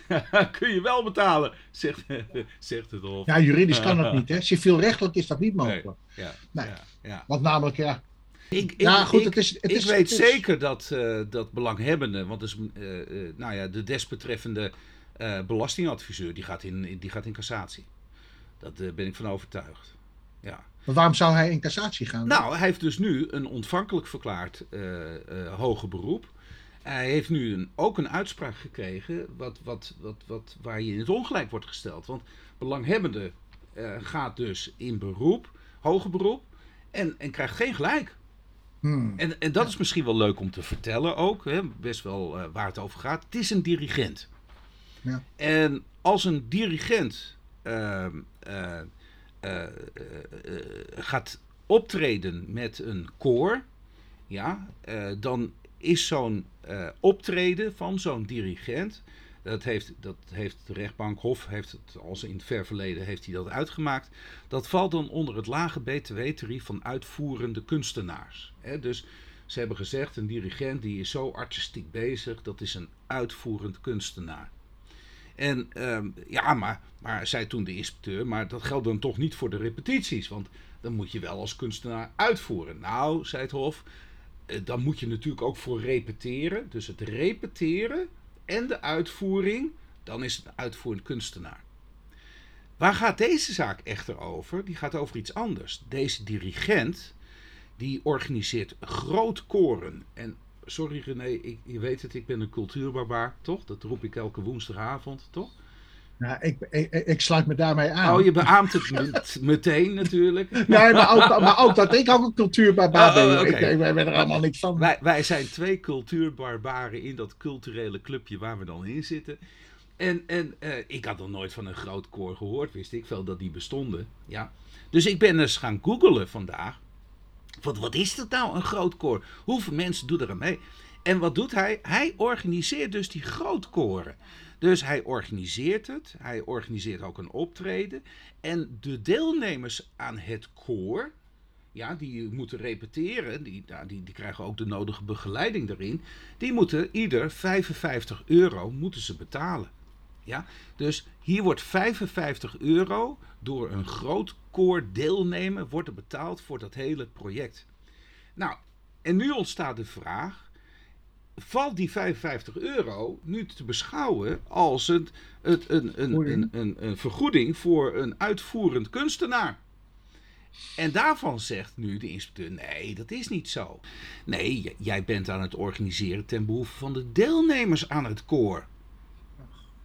kun je wel betalen, zegt, zegt het Hof. Ja, juridisch kan dat niet. Hè? Civielrechtelijk is dat niet mogelijk. Ja, Nee. ja, ja. Want namelijk, ja, Ik, ik, Ja, goed, ik, het is- het ik is- weet het is- zeker dat, eh, dat belanghebbenden, want dus, eh, eh, nou ja, de desbetreffende belastingadviseur, die gaat, in, die gaat in cassatie. Dat ben ik van overtuigd. Ja. Maar waarom zou hij in cassatie gaan? Nou, hij heeft dus nu een ontvankelijk verklaard uh, uh, hoger beroep. Hij heeft nu een, ook een uitspraak gekregen wat, wat, wat, wat, waar je in het ongelijk wordt gesteld. Want belanghebbende uh, gaat dus in beroep, hoger beroep, en, en krijgt geen gelijk. Hmm. En, en dat is misschien wel leuk om te vertellen ook, hè, best wel uh, waar het over gaat. Het is een dirigent. Ja. En als een dirigent uh, gaat optreden met een koor, ja, dan is zo'n optreden van zo'n dirigent dat heeft, dat heeft de rechtbank Hof, heeft het, als in het ver verleden, heeft hij dat uitgemaakt. Dat valt dan onder het lage btw-tarief van uitvoerende kunstenaars. Dus ze hebben gezegd, een dirigent die is zo artistiek bezig, dat is een uitvoerend kunstenaar. En um, ja, maar, maar zei toen de inspecteur, maar dat geldt dan toch niet voor de repetities, want dan moet je wel als kunstenaar uitvoeren. Nou, zei het Hof, dan moet je natuurlijk ook voor repeteren. Dus het repeteren en de uitvoering, dan is het een uitvoerend kunstenaar. Waar gaat deze zaak echter over? Die gaat over iets anders. Deze dirigent, die organiseert groot koren. En sorry René, ik, je weet het, ik ben een cultuurbarbaar, toch? Dat roep ik elke woensdagavond, toch? Nou, ik, ik, ik, sluit me daarmee aan. Oh, je beaamt het meteen natuurlijk. Nee, maar ook, maar ook dat ik ook een cultuurbarbaar ben. Oh, okay. ik, ik, ben er allemaal niks van. Wij, wij zijn twee cultuurbarbaren in dat culturele clubje waar we dan in zitten. En, en uh, ik had nog nooit van een groot koor gehoord, wist ik wel dat die bestonden. Ja. Dus ik ben eens gaan googelen vandaag. Wat, wat is dat nou, een groot koor? Hoeveel mensen doen er aan mee? En wat doet hij? Hij organiseert dus die grootkoren. Dus hij organiseert het. Hij organiseert ook een optreden. En de deelnemers aan het koor, ja, die moeten repeteren, die, nou, die, die krijgen ook de nodige begeleiding daarin. Die moeten ieder 55 euro moeten ze betalen. Ja, dus hier wordt 55 euro door een groot koor deelnemer wordt er betaald voor dat hele project. Nou, en nu ontstaat de vraag: valt die 55 euro nu te beschouwen als een, een, een, een, een vergoeding voor een uitvoerend kunstenaar? En daarvan zegt nu de inspecteur: nee, dat is niet zo. Nee, jij bent aan het organiseren ten behoeve van de deelnemers aan het koor.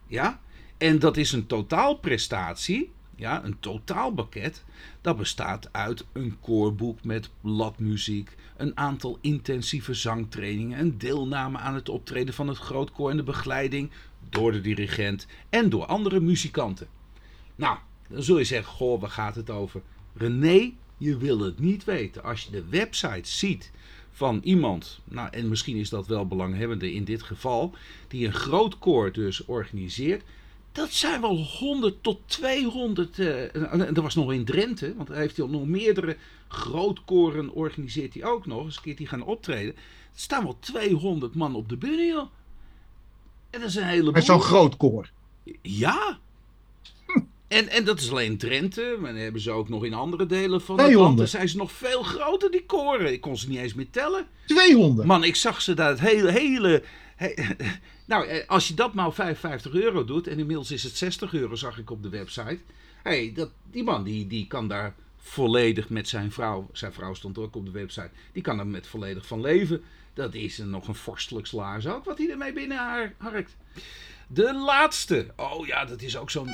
Ja? En dat is een totaalprestatie, ja, een totaalpakket. Dat bestaat uit een koorboek met bladmuziek, een aantal intensieve zangtrainingen, een deelname aan het optreden van het grootkoor en de begeleiding door de dirigent en door andere muzikanten. Nou, dan zul je zeggen: Goh, waar gaat het over? René, je wil het niet weten. Als je de website ziet van iemand, nou en misschien is dat wel belanghebbende in dit geval, die een groot koor dus organiseert. Dat zijn wel 100 tot 200. Uh, dat was nog in Drenthe, want hij heeft hij nog meerdere grootkoren organiseert hij ook nog. Eens een keer die gaan optreden. Er staan wel 200 man op de bühne, joh. En dat is een hele. Met zo'n groot koor. Ja. En, en dat is alleen Drenthe. Maar dan hebben ze ook nog in andere delen van 200. het land. Dan zijn ze nog veel groter, die koren. Ik kon ze niet eens meer tellen. 200. Man, ik zag ze daar het hele. hele he, nou, als je dat nou 55 euro doet. En inmiddels is het 60 euro, zag ik op de website. hey, dat, die man die, die kan daar volledig met zijn vrouw. Zijn vrouw stond ook op de website. Die kan er met volledig van leven. Dat is nog een vorstelijk salaris ook, wat hij ermee binnen harkt. De laatste. Oh ja, dat is ook zo'n.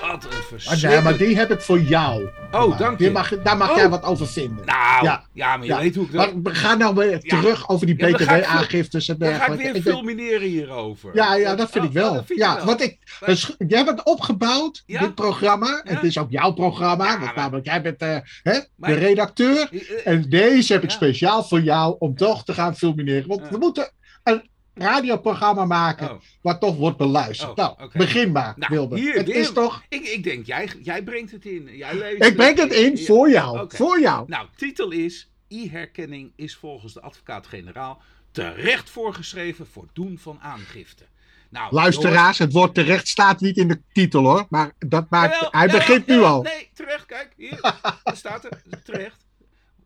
Wat een verschrikkelijk. Ja, maar die heb ik voor jou. Oh, dank je. Mag, daar mag oh. jij wat over vinden. Nou, ja, ja maar je Ja. weet hoe ik dat... Maar ga nou weer terug over die btw-aangiftes en Dan ga ik dergelijke. weer fulmineren hierover. Ja, ja, dat vind Oh, ik wel. oh, vind je ja, wel. want ik, dus, jij hebt het opgebouwd, dit programma. Het is ook jouw programma, want namelijk jij bent eh, hè, Maar- de redacteur. Eh, En deze heb ik speciaal voor jou om toch te gaan fulmineren. Want we moeten een radioprogramma maken Oh. wat toch wordt beluisterd. Oh, nou, begin maar, Nou, Wilbert. hier, het is toch... Ik, ik denk, jij, jij brengt het in. Jij leest Ik breng het in voor jou. Voor jou. Nou, titel is... E-herkenning is volgens de advocaat-generaal terecht voorgeschreven voor doen van aangifte. Nou, Luisteraars, het woord terecht staat niet in de titel hoor. Maar dat maakt, Jawel, hij jawel, begint nu al. Nee, terecht, kijk. Hier er staat er. Terecht.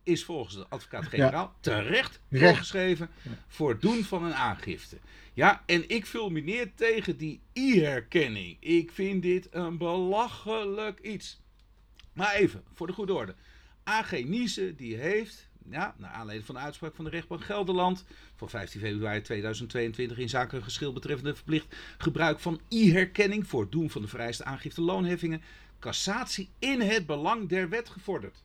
Is volgens de advocaat-generaal terecht Recht. voorgeschreven voor het doen van een aangifte. Ja, en ik fulmineer tegen die e-herkenning. Ik vind dit een belachelijk iets. Maar even, voor de goede orde. AG Niese die heeft, ja, naar aanleiding van de uitspraak van de rechtbank Gelderland van 15 februari 2022 in zaken geschil betreffende verplicht gebruik van e-herkenning voor het doen van de vereiste aangifte loonheffingen, cassatie in het belang der wet gevorderd.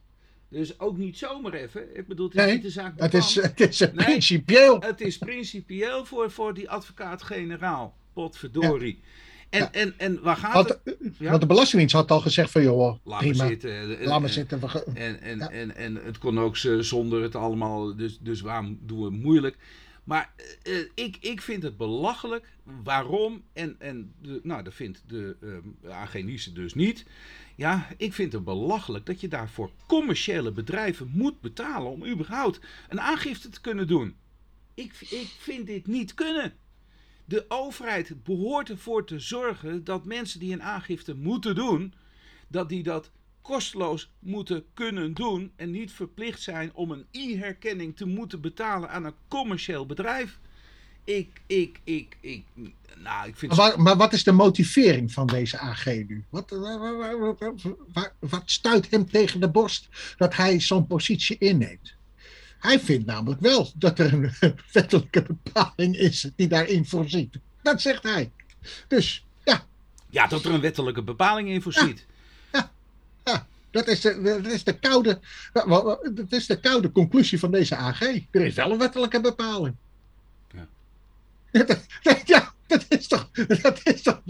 Dus ook niet zomaar even. Ik bedoel, het is Nee, niet de zaak Het is, het is Nee. principieel. Het is principieel voor, voor die advocaat-generaal. Potverdorie. En, Ja. en, en waar gaat Want, het? Ja. want de Belastingdienst had al gezegd van, joh, Laat prima, zitten. En- laat maar zitten. En, en, en, en het kon ook zonder het allemaal, dus, dus waarom doen we het moeilijk? Maar eh, eh, ik, ik vind het belachelijk. Waarom? En, en nou, dat vindt de eh AG Nice dus niet. Ja, ik vind het belachelijk dat je daarvoor commerciële bedrijven moet betalen om überhaupt een aangifte te kunnen doen. Ik, ik vind dit niet kunnen. De overheid behoort ervoor te zorgen dat mensen die een aangifte moeten doen, dat die dat kosteloos moeten kunnen doen en niet verplicht zijn om een e-herkenning te moeten betalen aan een commercieel bedrijf. Ik, ik, ik, ik, nou, ik vind... Maar, maar wat is de motivering van deze AG nu? Wat, waar- wat stuit hem tegen de borst dat hij zo'n positie inneemt? Hij vindt namelijk wel dat er een wettelijke bepaling is die daarin voorziet. Dat zegt hij. Dus ja, Ja, dat er een wettelijke bepaling in voorziet. Dat is de, dat is de, koude, dat is de koude conclusie van deze AG. Er is wel een wettelijke bepaling. Ja. Ja, dat is toch. Dat is toch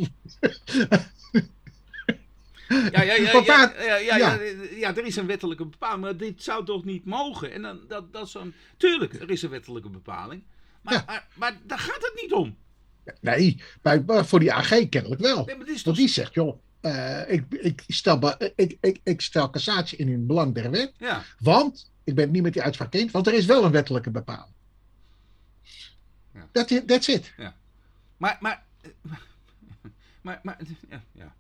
Ja, ja, ja, ja, ja, ja, ja. ja, ja, er is een wettelijke bepaling, maar dit zou toch niet mogen? En dan, dat, dat is zo'n... Tuurlijk, er is een wettelijke bepaling, maar, Ja. maar, maar daar gaat het niet om. Nee, bij, maar voor die AG kennelijk wel. Nee, maar dit is toch... Want die zegt, joh, eh, ik, ik, stel, ik, ik, ik stel cassatie in in het belang der wet. Ja, Want, ik ben het niet met die uitspraak eens, want er is wel een wettelijke bepaling. Ja. Dat is that's it. maar... Maar, maar, maar ja, ja.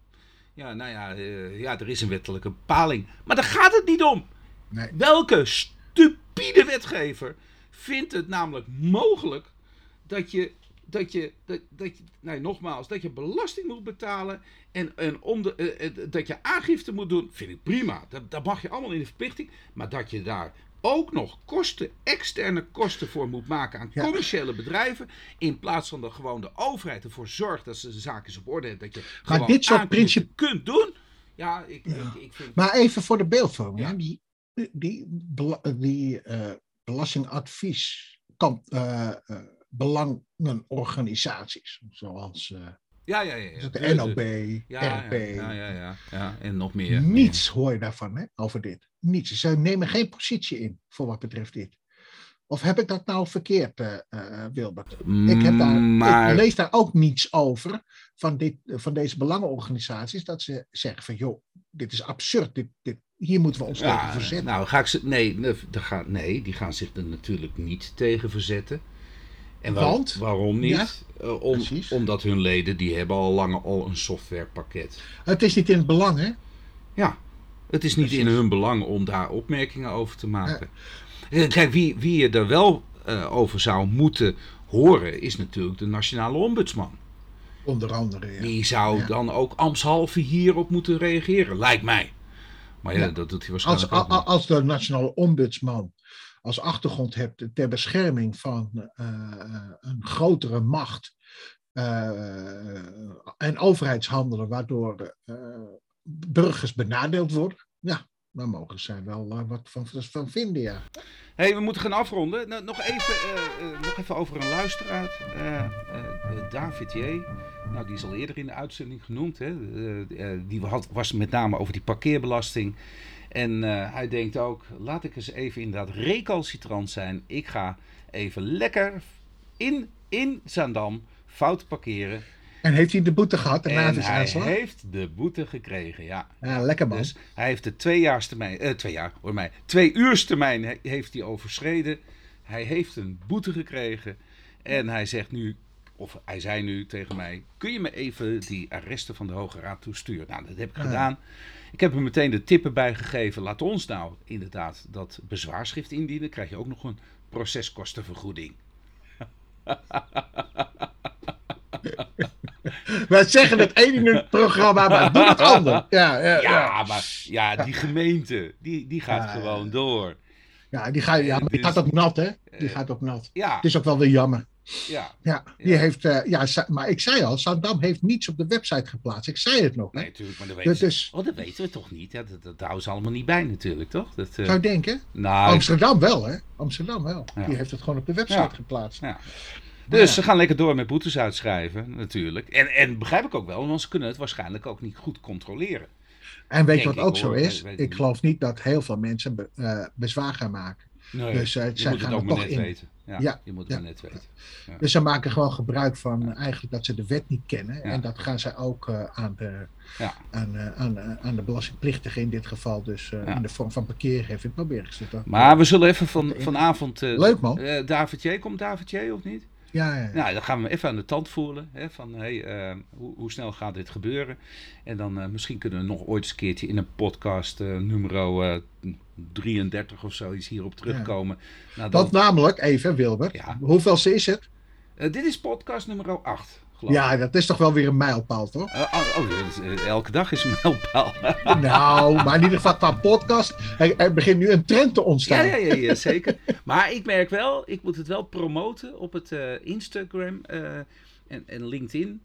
ja, nou ja, eh, ja, er is een wettelijke bepaling. Maar daar gaat het niet om. Nee. Welke stupide wetgever vindt het namelijk mogelijk dat je, dat je, dat, dat je nee, nogmaals, dat je belasting moet betalen en, en om de, eh, eh, dat je aangifte moet doen, vind ik prima. Dat, dat mag je allemaal in de verplichting. Maar dat je daar ook nog kosten, externe kosten voor moet maken aan Ja. commerciële bedrijven, in plaats van dat gewoon de overheid ervoor zorgt dat ze de zaakjes op orde hebben, dat je Maar gewoon dit soort principe- kunt doen. Ja, ik, ik, ik vind... Maar even voor de beeldvorming. Ja. Die, die, bela- die eh, belastingadvies kan, eh, belangenorganisaties, zoals eh, ja, ja, ja. ja. de NOB, Ja, RP. ja, ja, ja, ja, ja. En nog meer. Niets hoor je daarvan, hè, over dit. Niets. Ze nemen geen positie in voor wat betreft dit. Of heb ik dat nou verkeerd, eh, eh, Wilbert? Ik, heb daar, maar, ik lees daar ook niets over van, dit, van deze belangenorganisaties. Dat ze zeggen van, joh, dit is absurd. Dit, dit, hier moeten we ons tegen verzetten. nou, ga ik ze, nee, nee, die gaan zich er natuurlijk niet tegen verzetten. En waar- Want? waarom niet? Ja, Eh, om, omdat hun leden, die hebben al lang al een softwarepakket. Het is niet in het belang, hè? Ja, het is niet Precies. in hun belang om daar opmerkingen over te maken. Eh, Kijk, wie, wie je er wel eh, over zou moeten horen, is natuurlijk de nationale ombudsman. Onder andere, ja. Die zou dan ook ambtshalve hierop moeten reageren, lijkt mij. Maar ja, dat doet hij Als, waarschijnlijk ook a- niet. als de nationale ombudsman als achtergrond hebt ter bescherming van eh, een grotere macht eh, en overheidshandelen, waardoor eh, burgers benadeeld worden, ja, dan mogen zij wel eh, wat van, van vinden, ja. hey, we moeten gaan afronden. Nou, nog, even, eh, eh, nog even over een luisteraar. Eh, eh, eh, David J. Nou, die is al eerder in de uitzending genoemd. Hè. Eh, eh, die had, was met name over die parkeerbelasting. En eh, hij denkt ook, laat ik eens even inderdaad recalcitrant zijn. Ik ga even lekker in, in Zaandam fout parkeren. En heeft hij de boete gehad En hij aanslag? heeft de boete gekregen, ja. Ja, lekker man. Dus hij heeft de tweejaarstermijn, eh, twee jaar, hoor mij, twee uurstermijn he- heeft hij overschreden. Hij heeft een boete gekregen en hij zegt nu, of hij zei nu tegen mij, kun je me even die arresten van de Hoge Raad toesturen? Nou, dat heb ik gedaan. Ik heb hem meteen de tippen bijgegeven. Laat ons nou inderdaad dat bezwaarschrift indienen. krijg je ook nog een proceskostenvergoeding. Wij zeggen het ene in het programma, maar doen het ander. Ja, ja, Ja, ja. maar ja, die gemeente, die, die gaat Ja, gewoon door. ja, die, ga, ja maar die Dus- gaat ook nat, hè? Die Eh, gaat ook nat. Ja, Het is ook wel weer jammer. Ja. Ja, die Ja. heeft, eh, ja, maar ik zei al, Saddam heeft niets op de website geplaatst. Ik zei het nog. Hè? Nee, natuurlijk, maar dat weten, Dat oh, dat weten we toch niet. Ja, dat, dat houden ze allemaal niet bij natuurlijk, toch? Dat, eh, zou je denken? nou, Amsterdam wel, hè? Amsterdam wel. Ja. Die heeft het gewoon op de website Ja. geplaatst. Ja. Dus ze gaan lekker door met boetes uitschrijven, natuurlijk. En, en begrijp ik ook wel, want ze kunnen het waarschijnlijk ook niet goed controleren. En weet je wat ook zo is? Ik geloof niet dat heel veel mensen be- eh, bezwaar gaan maken. Nee, Dus, eh, je zij moet het gaan ook maar toch in. weten. Ja, Ja, je moet het ja. maar net weten. Dus ze maken gewoon gebruik van eigenlijk dat ze de wet niet kennen. Ja. En dat gaan ze ook eh, aan, de, Ja. aan, eh, aan, eh, aan de belastingplichtige in dit geval, dus eh, Ja. in de vorm van parkeerheffing, proberen ze dat. Maar we zullen even van, vanavond... eh, Leuk, man. eh, David J. Komt David J. of niet? Ja, ja, ja. Nou, dan gaan we even aan de tand voelen. Hè, van hey, eh, hoe, hoe snel gaat dit gebeuren? En dan eh, misschien kunnen we nog ooit eens een keertje in een podcast eh nummer eh, 33 of zoiets hierop terugkomen. Nou, dan, Want namelijk, even Wilbert, Ja. hoeveelste is het? Eh, dit is podcast nummer 8, geloof ik. Ja, dat is toch wel weer een mijlpaal, toch? Eh, oh, oh, is, eh, elke dag is een mijlpaal. nou, maar in ieder geval qua podcast, er, er begint nu een trend te ontstaan. ja, ja, ja, zeker. Maar ik merk wel, ik moet het wel promoten op het eh, Instagram en, en LinkedIn.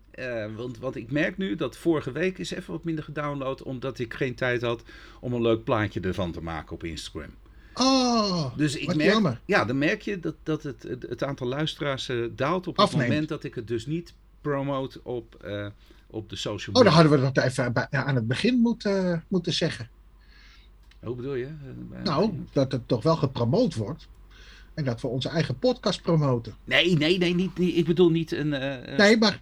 Want, want ik merk nu dat vorige week is even wat minder gedownload, omdat ik geen tijd had om een leuk plaatje ervan te maken op Instagram. Oh, Dus ik wat merk, jammer. ja, dan merk je dat, dat het, het, het aantal luisteraars daalt op het moment dat ik het dus niet promote op, eh, op de social Oh, media. dan hadden we dat even bij- aan het begin moeten, moeten zeggen. Hoe bedoel je? Eh, Nou, dat het toch wel gepromoot wordt. En dat we onze eigen podcast promoten. Nee, nee, nee, niet, niet, ik bedoel niet een... eh, eh, Nee, maar.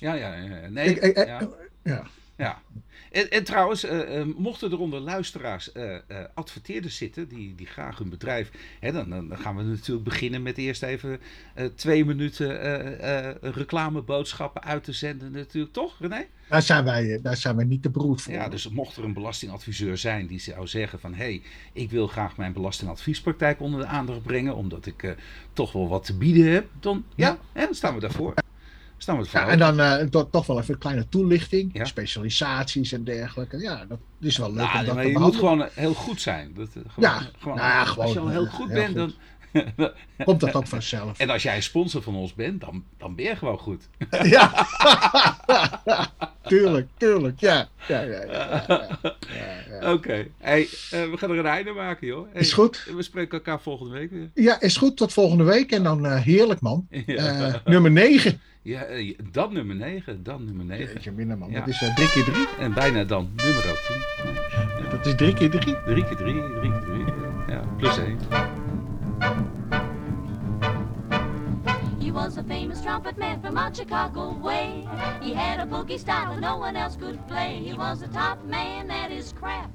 Ja, ja, ja, nee. ik, ik- ja. ja. Ja. En, en trouwens, eh, eh, mochten er onder luisteraars eh, adverteerders zitten die, die graag hun bedrijf. Hè, dan, dan gaan we natuurlijk beginnen met eerst even twee minuten reclameboodschappen uit te zenden, natuurlijk, toch, René? Daar, zijn wij, daar zijn wij niet te broed voor. Ja, dus mocht er een belastingadviseur zijn die zou zeggen van hé, hey, ik wil graag mijn belastingadviespraktijk onder de aandacht brengen, omdat ik toch wel wat te bieden heb, dan ja, Ja. hè, dan staan we daarvoor. Staan we ervoor. Ja, en dan eh, to- toch wel even een kleine toelichting. Ja. Specialisaties en dergelijke. Ja, dat is wel leuk Nou, om dat maar je moet gewoon heel goed zijn. Dat, eh, gewoon, Ja, gewoon, nou ja, gewoon, als je al heel eh, goed heel bent, goed. dan. Komt dat ook vanzelf. en als jij een sponsor van ons bent, dan, dan ben je gewoon goed. ja. tuurlijk, tuurlijk. Ja, ja, ja. ja, ja. Oké, hey, eh, we gaan er een einde maken, joh. Hey, Is goed. We spreken elkaar volgende week weer. Ja, is goed. Tot volgende week. En dan eh, heerlijk, man. Eh, nummer 9. Ja, dan nummer 9, dan nummer 9. Jeetje, minder, man. Ja. Dat is eh, drie keer drie. En bijna dan nummer 10. Dat is drie keer drie. 3 keer 3, 3 keer 3. Ja, plus 1. He was a famous trumpet man from out Chicago way. He had a boogie style that no one else could play. He was a top man at his craft.